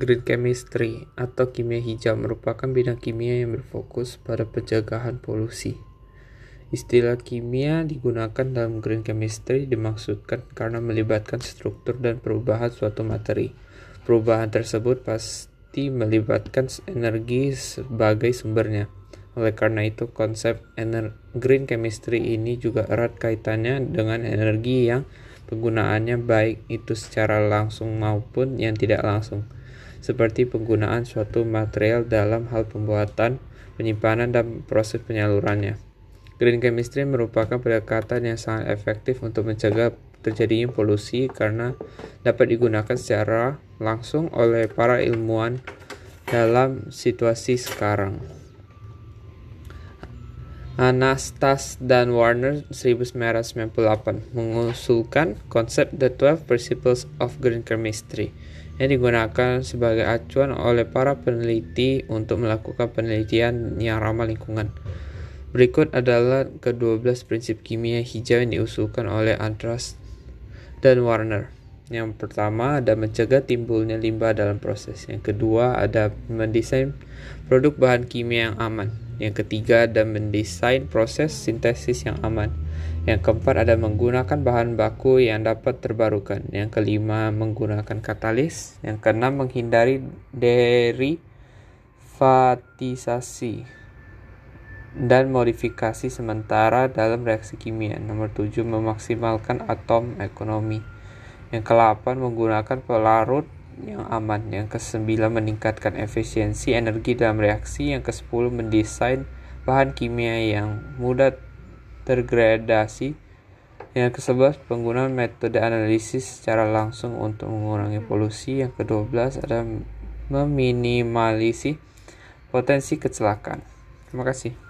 Green chemistry atau kimia hijau merupakan bidang kimia yang berfokus pada pencegahan polusi. Istilah kimia digunakan dalam green chemistry dimaksudkan karena melibatkan struktur dan perubahan suatu materi. Perubahan tersebut pasti melibatkan energi sebagai sumbernya. Oleh karena itu, konsep green chemistry ini juga erat kaitannya dengan energi yang penggunaannya baik itu secara langsung maupun yang tidak langsung, seperti penggunaan suatu material dalam hal pembuatan, penyimpanan, dan proses penyalurannya. Green chemistry merupakan pendekatan yang sangat efektif untuk mencegah terjadinya polusi karena dapat digunakan secara langsung oleh para ilmuwan dalam situasi sekarang. Anastas dan Warner 1998 mengusulkan konsep The 12 Principles of Green Chemistry yang digunakan sebagai acuan oleh para peneliti untuk melakukan penelitian yang ramah lingkungan. Berikut adalah ke-12 prinsip kimia hijau yang diusulkan oleh Andras dan Warner. Yang pertama ada mencegah timbulnya limbah dalam proses. Yang kedua ada mendesain produk bahan kimia yang aman. Yang ketiga ada mendesain proses sintesis yang aman. Yang keempat ada menggunakan bahan baku yang dapat terbarukan. Yang kelima menggunakan katalis. Yang keenam menghindari derivatisasi dan modifikasi sementara dalam reaksi kimia. Nomor tujuh memaksimalkan atom ekonomi. Yang ke-8 menggunakan pelarut yang aman. Yang kesembilan meningkatkan efisiensi energi dalam reaksi. Yang ke-10 mendesain bahan kimia yang mudah tergradasi. Yang ke-11 penggunaan metode analisis secara langsung untuk mengurangi polusi. Yang ke-12 ada meminimalisi potensi kecelakaan. Terima kasih.